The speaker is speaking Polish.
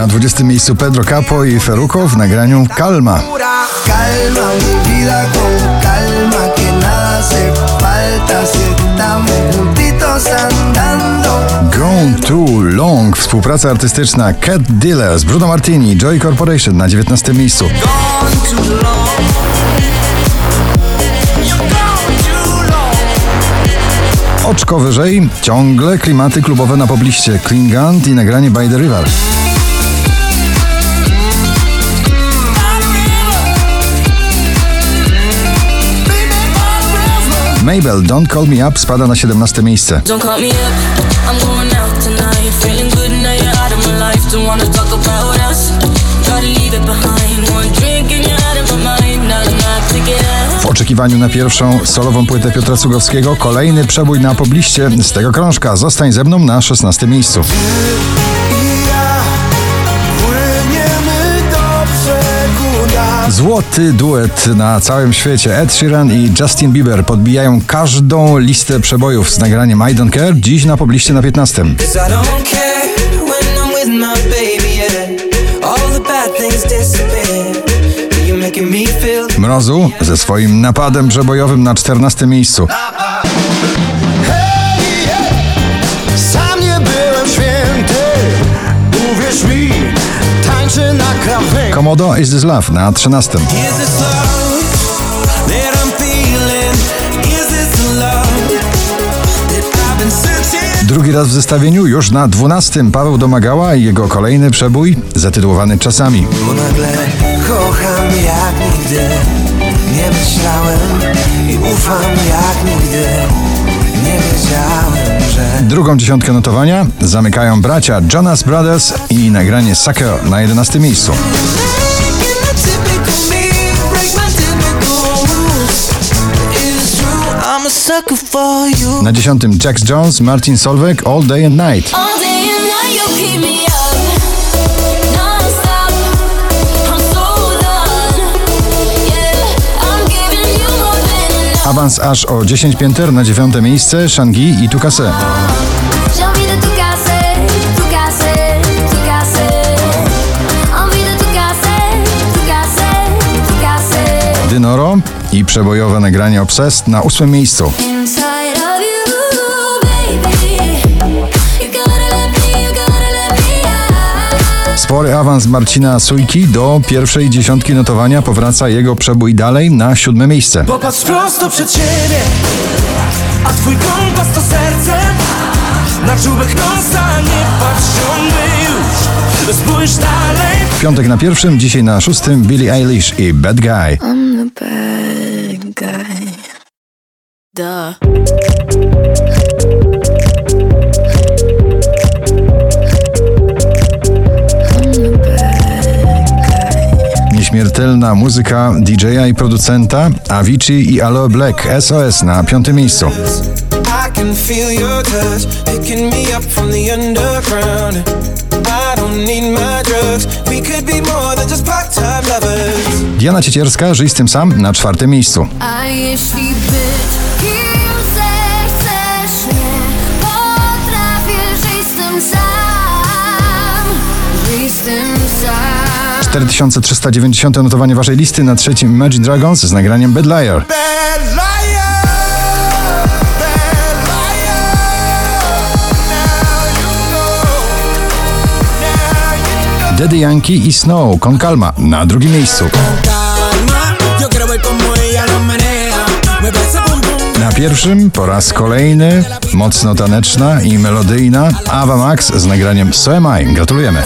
Na 20 miejscu Pedro Capo i Feruko w nagraniu Kalma. Gone Too Long. Współpraca artystyczna Cat Dealer z Bruno Martini, Joy Corporation na 19 miejscu. Oczko wyżej, ciągle klimaty klubowe na pobliście. Klingant i nagranie By the River. Out of my mind. Not enough to get out. W oczekiwaniu na pierwszą solową płytę Piotra Cugowskiego kolejny przebój na pobliście z tego krążka. Zostań ze mną na 16 miejscu. Złoty duet na całym świecie. Ed Sheeran i Justin Bieber podbijają każdą listę przebojów z nagraniem I Don't Care. Dziś na pobliście na 15. Cause I don't care when I'm with my baby, yeah. All the bad things disappear. You're making me feel Mrozu ze swoim napadem przebojowym na 14 miejscu. Komodo Is This Love na 13. Is this love that I'm feeling? Is this the love that I've been searching? Drugi raz w zestawieniu już na 12. Paweł Domagała i jego kolejny przebój zatytułowany Czasami. Bo nagle kocham jak nigdy Nie myślałem i ufam jak nigdy Nie wiedziałem, Drugą dziesiątkę notowania zamykają bracia Jonas Brothers i nagranie Sucker na 11 miejscu. Na 10 Jax Jones, Martin Solveig, All Day and Night. Awans aż o 10 pięter na 9 miejsce Shangi i Tukase. Dynoro i przebojowe nagranie Obsessed na 8 miejscu. Spory awans Marcina Sujki do pierwszej dziesiątki notowania powraca jego przebój dalej na siódme miejsce. Popatrz prosto przed siebie A twój kompas to serce Na czubek nosa nie patrz Spójrz dalej W piątek na pierwszym, dzisiaj na szóstym Billie Eilish i Bad Guy. I'm the bad guy. Duh. Nieśmiertelna muzyka DJ-a i producenta Avicii i Aloe Black SOS na piątym miejscu. Diana Ciecierska, Żyj z tym sam na czwartym miejscu. A jeśli być 4390 notowanie waszej listy na trzecim Imagine Dragons z nagraniem Bad Liar. Bad liar Daddy Yankee i Snow, Con Calma na drugim miejscu. Na pierwszym po raz kolejny mocno taneczna i melodyjna Ava Max z nagraniem So Am I. Gratulujemy.